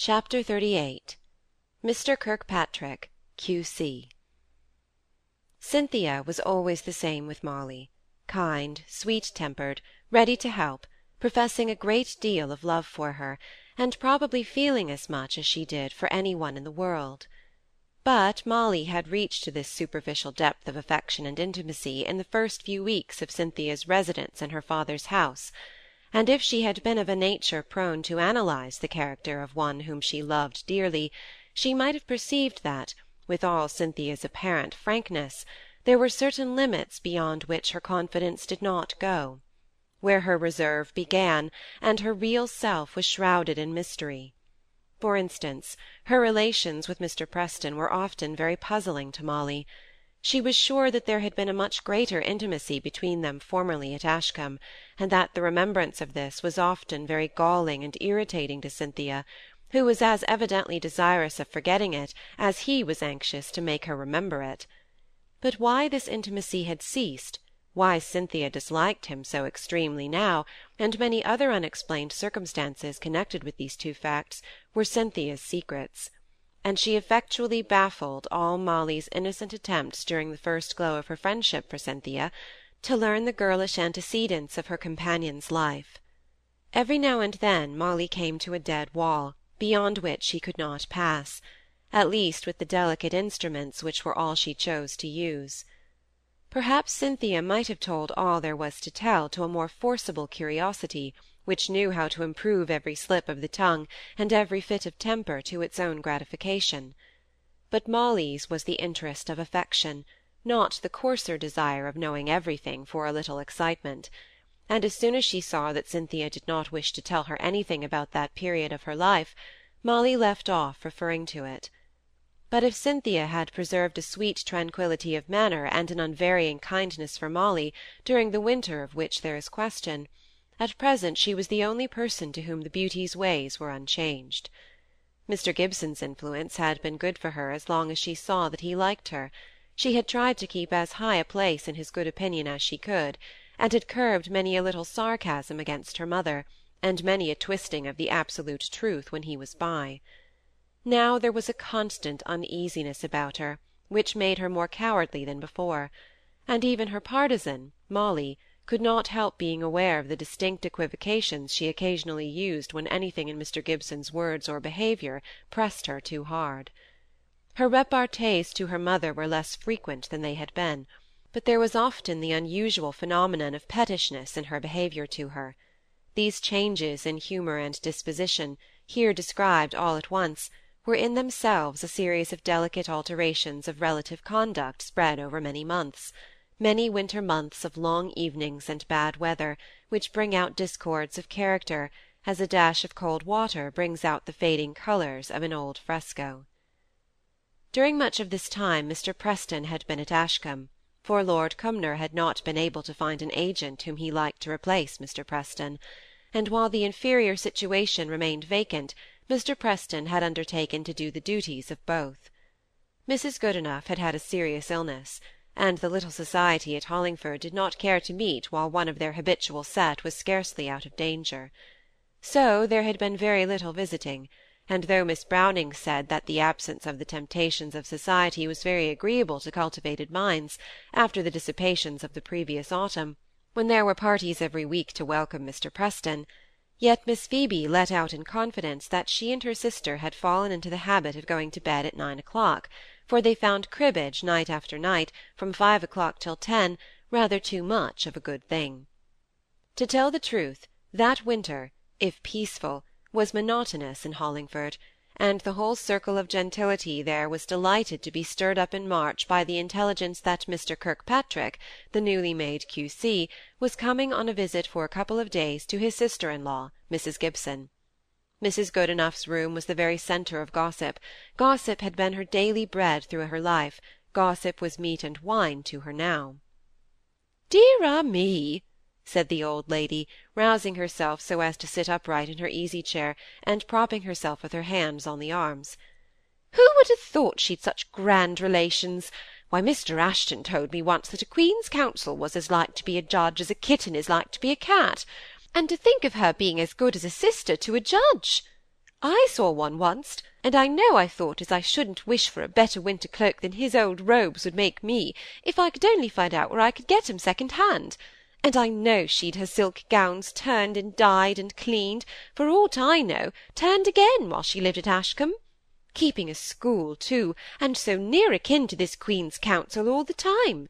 Chapter XXXVIII Mr. Kirkpatrick, Q.C. Cynthia was always the same with Molly kind, sweet tempered, ready to help, professing a great deal of love for her, and probably feeling as much as she did for any one in the world. But Molly had reached to this superficial depth of affection and intimacy in the first few weeks of Cynthia's residence in her father's house and if she had been of a nature prone to analyze the character of one whom she loved dearly, she might have perceived that, with all Cynthia's apparent frankness, there were certain limits beyond which her confidence did not go, where her reserve began, and her real self was shrouded in mystery. For instance, her relations with Mr. Preston were often very puzzling to Molly. She was sure that there had been a much greater intimacy between them formerly at Ashcombe, and that the remembrance of this was often very galling and irritating to Cynthia, who was as evidently desirous of forgetting it as he was anxious to make her remember it. But why this intimacy had ceased, why Cynthia disliked him so extremely now, and many other unexplained circumstances connected with these two facts, were Cynthia's secrets and she effectually baffled all Molly's innocent attempts during the first glow of her friendship for Cynthia to learn the girlish antecedents of her companion's life. Every now and then Molly came to a dead wall, beyond which she could not pass, at least with the delicate instruments which were all she chose to use. Perhaps Cynthia might have told all there was to tell to a more forcible curiosity which knew how to improve every slip of the tongue and every fit of temper to its own gratification. But Molly's was the interest of affection, not the coarser desire of knowing everything for a little excitement; and as soon as she saw that Cynthia did not wish to tell her anything about that period of her life, Molly left off referring to it. But if Cynthia had preserved a sweet tranquillity of manner and an unvarying kindness for Molly during the winter of which there is question, at present she was the only person to whom the beauty's ways were unchanged. Mr. Gibson's influence had been good for her as long as she saw that he liked her; she had tried to keep as high a place in his good opinion as she could, and had curbed many a little sarcasm against her mother, and many a twisting of the absolute truth when he was by. Now there was a constant uneasiness about her, which made her more cowardly than before; and even her partisan, Molly, could not help being aware of the distinct equivocations she occasionally used when anything in Mr. Gibson's words or behaviour pressed her too hard. Her repartees to her mother were less frequent than they had been, but there was often the unusual phenomenon of pettishness in her behaviour to her. These changes in humour and disposition, here described all at once, were in themselves a series of delicate alterations of relative conduct spread over many months many winter months of long evenings and bad weather, which bring out discords of character, as a dash of cold water brings out the fading colours of an old fresco. During much of this time Mr. Preston had been at Ashcombe, for Lord Cumnor had not been able to find an agent whom he liked to replace Mr. Preston; and while the inferior situation remained vacant, Mr. Preston had undertaken to do the duties of both. Mrs. Goodenough had had a serious illness and the little society at Hollingford did not care to meet while one of their habitual set was scarcely out of danger. So there had been very little visiting, and though Miss Browning said that the absence of the temptations of society was very agreeable to cultivated minds, after the dissipations of the previous autumn, when there were parties every week to welcome Mr. Preston, yet Miss Phoebe let out in confidence that she and her sister had fallen into the habit of going to bed at nine o'clock for they found cribbage night after night, from five o'clock till ten, rather too much of a good thing. To tell the truth, that winter, if peaceful, was monotonous in Hollingford, and the whole circle of gentility there was delighted to be stirred up in March by the intelligence that Mr. Kirkpatrick, the newly made Q.C., was coming on a visit for a couple of days to his sister-in-law, Mrs. Gibson. Mrs. Goodenough's room was the very centre of gossip; gossip had been her daily bread through her life; gossip was meat and wine to her now. "Dear ah me!" Said the old lady, rousing herself so as to sit upright in her easy-chair, and propping herself with her hands on the arms. "Who would have thought she'd such grand relations? Why, Mr. Ashton told me once that a Queen's Counsel was as like to be a judge as a kitten is like to be a cat and to think of her being as good as a sister to a judge! I saw one once, and I know I thought as I shouldn't wish for a better winter cloak than his old robes would make me, if I could only find out where I could get 'em second hand; and I know she'd her silk gowns turned and dyed and cleaned, for aught I know, turned again, while she lived at Ashcombe. Keeping a school, too, and so near akin to this Queen's Counsel all the time.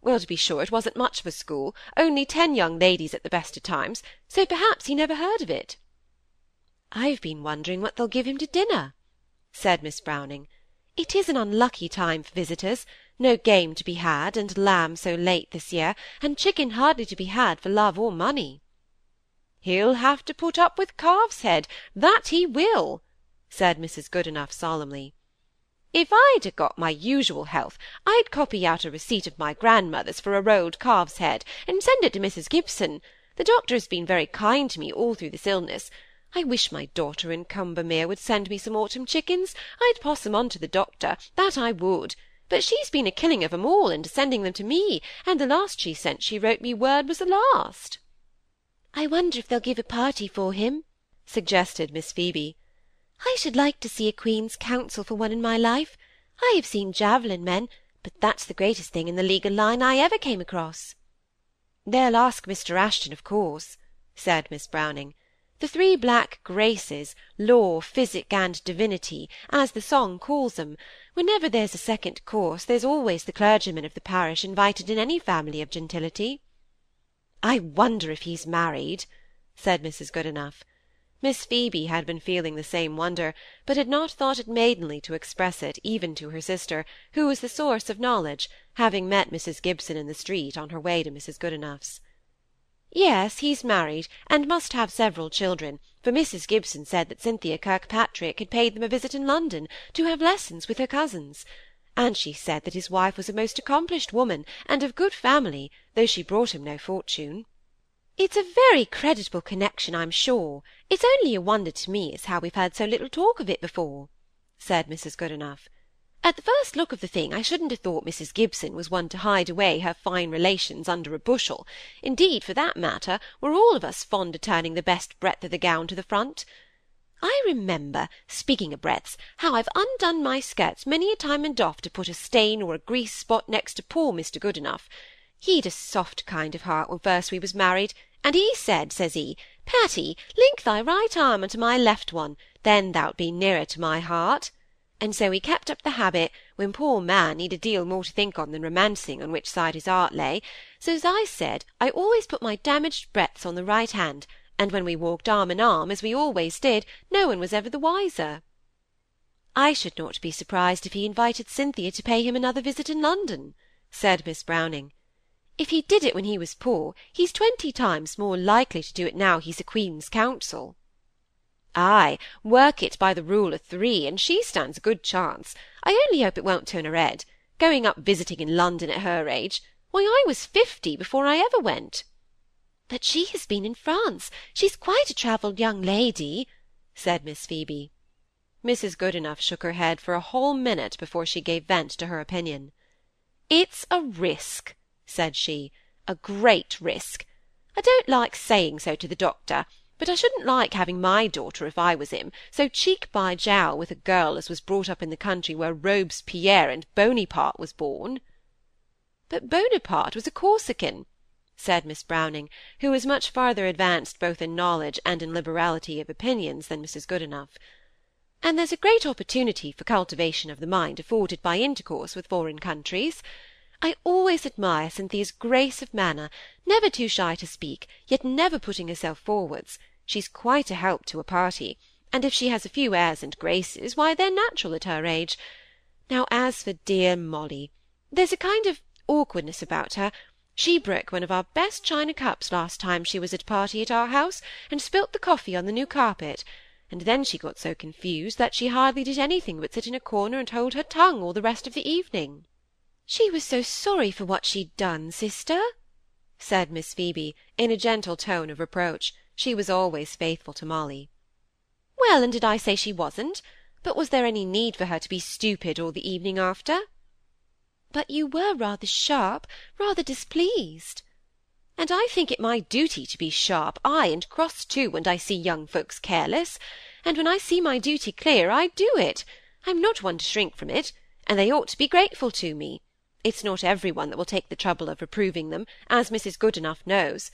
Well, to be sure, it wasn't much of a school, only ten young ladies at the best of times, so perhaps he never heard of it. "I've been wondering what they'll give him to dinner," said Miss Browning. "It is an unlucky time for visitors; no game to be had, and lamb so late this year, and chicken hardly to be had for love or money." "He'll have to put up with calf's head, that he will," said Mrs. Goodenough solemnly. If I'd ha' got my usual health, I'd copy out a receipt of my grandmother's for a rolled calf's head, and send it to Mrs. Gibson. The doctor has been very kind to me all through this illness. I wish my daughter in Combermere would send me some autumn chickens. I'd pass 'em on to the doctor, that I would. But she's been a killing of 'em all, and sending them to me, and the last she sent she wrote me word was the last. I wonder if they'll give a party for him, suggested Miss Phoebe. I should like to see a Queen's Counsel for one in my life. I have seen javelin men, but that's the greatest thing in the legal line I ever came across. They'll ask Mr. Ashton, of course, said Miss Browning. The three black graces, law, physic, and divinity, as the song calls 'em. Whenever there's a second course, there's always the clergyman of the parish invited in any family of gentility. I wonder if he's married, said Mrs. Goodenough. Miss Phoebe had been feeling the same wonder, but had not thought it maidenly to express it even to her sister, who was the source of knowledge, having met Mrs. Gibson in the street on her way to Mrs. Goodenough's. Yes, he's married, and must have several children, for Mrs. Gibson said that Cynthia Kirkpatrick had paid them a visit in London, to have lessons with her cousins; and she said that his wife was a most accomplished woman, and of good family, though she brought him no fortune. It's a very creditable connection, I'm sure. It's only a wonder to me as how we've heard so little talk of it before," said Mrs. Goodenough. "At the first look of the thing I shouldn't have thought Mrs. Gibson was one to hide away her fine relations under a bushel; indeed, for that matter, we're all of us fond of turning the best breadth of the gown to the front. I remember, speaking of breadths, how I've undone my skirts many a time and oft to put a stain or a grease spot next to poor Mr. Goodenough. He'd a soft kind of heart when first we was married, and he said, says he, Patty, link thy right arm unto my left one, then thou'lt be nearer to my heart. And so he kept up the habit, when poor man he'd a deal more to think on than romancing on which side his heart lay. So as I said, I always put my damaged breadths on the right hand, and when we walked arm in arm, as we always did, no one was ever the wiser. I should not be surprised if he invited Cynthia to pay him another visit in London, said Miss Browning. If he did it when he was poor, he's twenty times more likely to do it now he's a Queen's Counsel. Ay, work it by the rule of three, and she stands a good chance. I only hope it won't turn her head, going up visiting in London at her age. Why, I was fifty before I ever went. But she has been in France. She's quite a travelled young lady, said Miss Phoebe. Mrs. Goodenough shook her head for a whole minute before she gave vent to her opinion. It's a risk, said she, a great risk. I don't like saying so to the doctor, but I shouldn't like having my daughter, if I was him, so cheek by jowl with a girl as was brought up in the country where Robespierre and Bonaparte was born. But Bonaparte was a Corsican, said Miss Browning, who was much farther advanced both in knowledge and in liberality of opinions than Mrs. Goodenough. And there's a great opportunity for cultivation of the mind afforded by intercourse with foreign countries. I always admire Cynthia's grace of manner, never too shy to speak, yet never putting herself forwards. She's quite a help to a party, and if she has a few airs and graces, why they're natural at her age. Now as for dear Molly, there's a kind of awkwardness about her. She broke one of our best china cups last time she was at a party at our house, and spilt the coffee on the new carpet, and then she got so confused that she hardly did anything but sit in a corner and hold her tongue all the rest of the evening. She was so sorry for what she'd done, sister, said Miss Phoebe, in a gentle tone of reproach. She was always faithful to Molly. Well, and did I say she wasn't? But was there any need for her to be stupid all the evening after? But you were rather sharp, rather displeased. And I think it my duty to be sharp, ay, and cross too, when I see young folks careless and when I see my duty clear, I do it. I'm not one to shrink from it, and they ought to be grateful to me. It's not every one that will take the trouble of reproving them, as Mrs. Goodenough knows.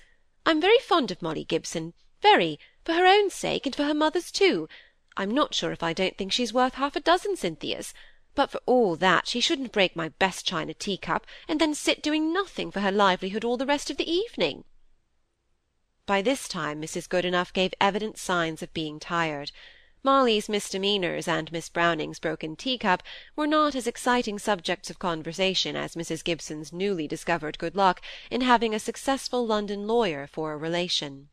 I'm very fond of Molly Gibson, very, for her own sake, and for her mother's too. I'm not sure if I don't think she's worth half a dozen Cynthias. But for all that, she shouldn't break my best china teacup, and then sit doing nothing for her livelihood all the rest of the evening. By this time Mrs. Goodenough gave evident signs of being tired. Molly's misdemeanours and Miss Browning's broken teacup were not as exciting subjects of conversation as Mrs. Gibson's newly discovered good luck in having a successful London lawyer for a relation.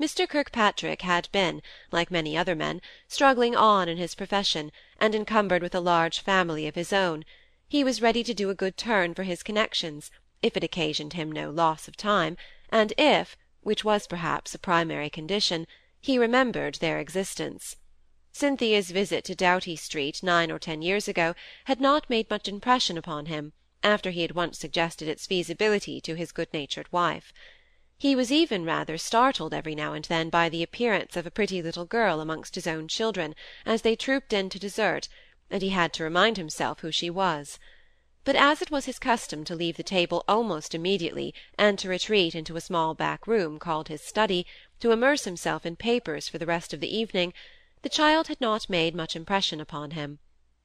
Mr. Kirkpatrick had been, like many other men, struggling on in his profession, and encumbered with a large family of his own. He was ready to do a good turn for his connections, if it occasioned him no loss of time, and if, which was perhaps a primary condition, he remembered their existence. Cynthia's visit to Doughty Street nine or ten years ago had not made much impression upon him, after he had once suggested its feasibility to his good-natured wife. He was even rather startled every now and then by the appearance of a pretty little girl amongst his own children, as they trooped in to dessert, and he had to remind himself who she was but as it was his custom to leave the table almost immediately and to retreat into a small back room called his study, to immerse himself in papers for the rest of the evening, the child had not made much impression upon him.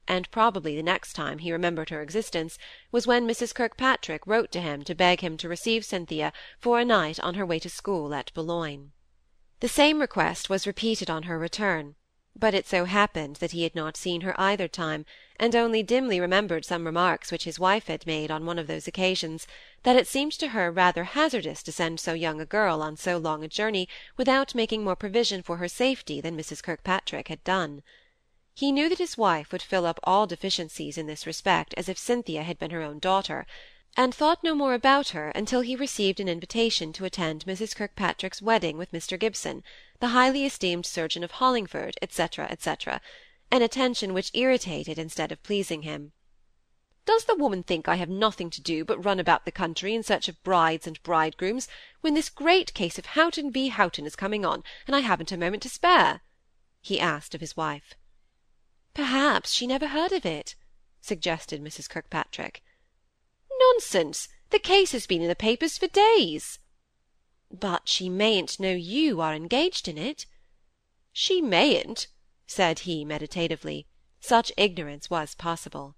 And probably the next time he remembered her existence was when mrs kirkpatrick wrote to him to beg him to receive cynthia for a night on her way to school at boulogne. The same request was repeated on her return but it so happened that he had not seen her either time, and only dimly remembered some remarks which his wife had made on one of those occasions, that it seemed to her rather hazardous to send so young a girl on so long a journey without making more provision for her safety than Mrs. Kirkpatrick had done. He knew that his wife would fill up all deficiencies in this respect as if Cynthia had been her own daughter, and thought no more about her until he received an invitation to attend Mrs. Kirkpatrick's wedding with Mr. Gibson, the highly esteemed surgeon of Hollingford, etc., etc., an attention which irritated instead of pleasing him. Does the woman think I have nothing to do but run about the country in search of brides and bridegrooms, when this great case of Houghton v. Houghton is coming on, and I haven't a moment to spare? he asked of his wife. Perhaps she never heard of it, suggested Mrs. Kirkpatrick. Nonsense! The case has been in the papers for days. But she mayn't know you are engaged in it. She mayn't, said he meditatively. Such ignorance was possible.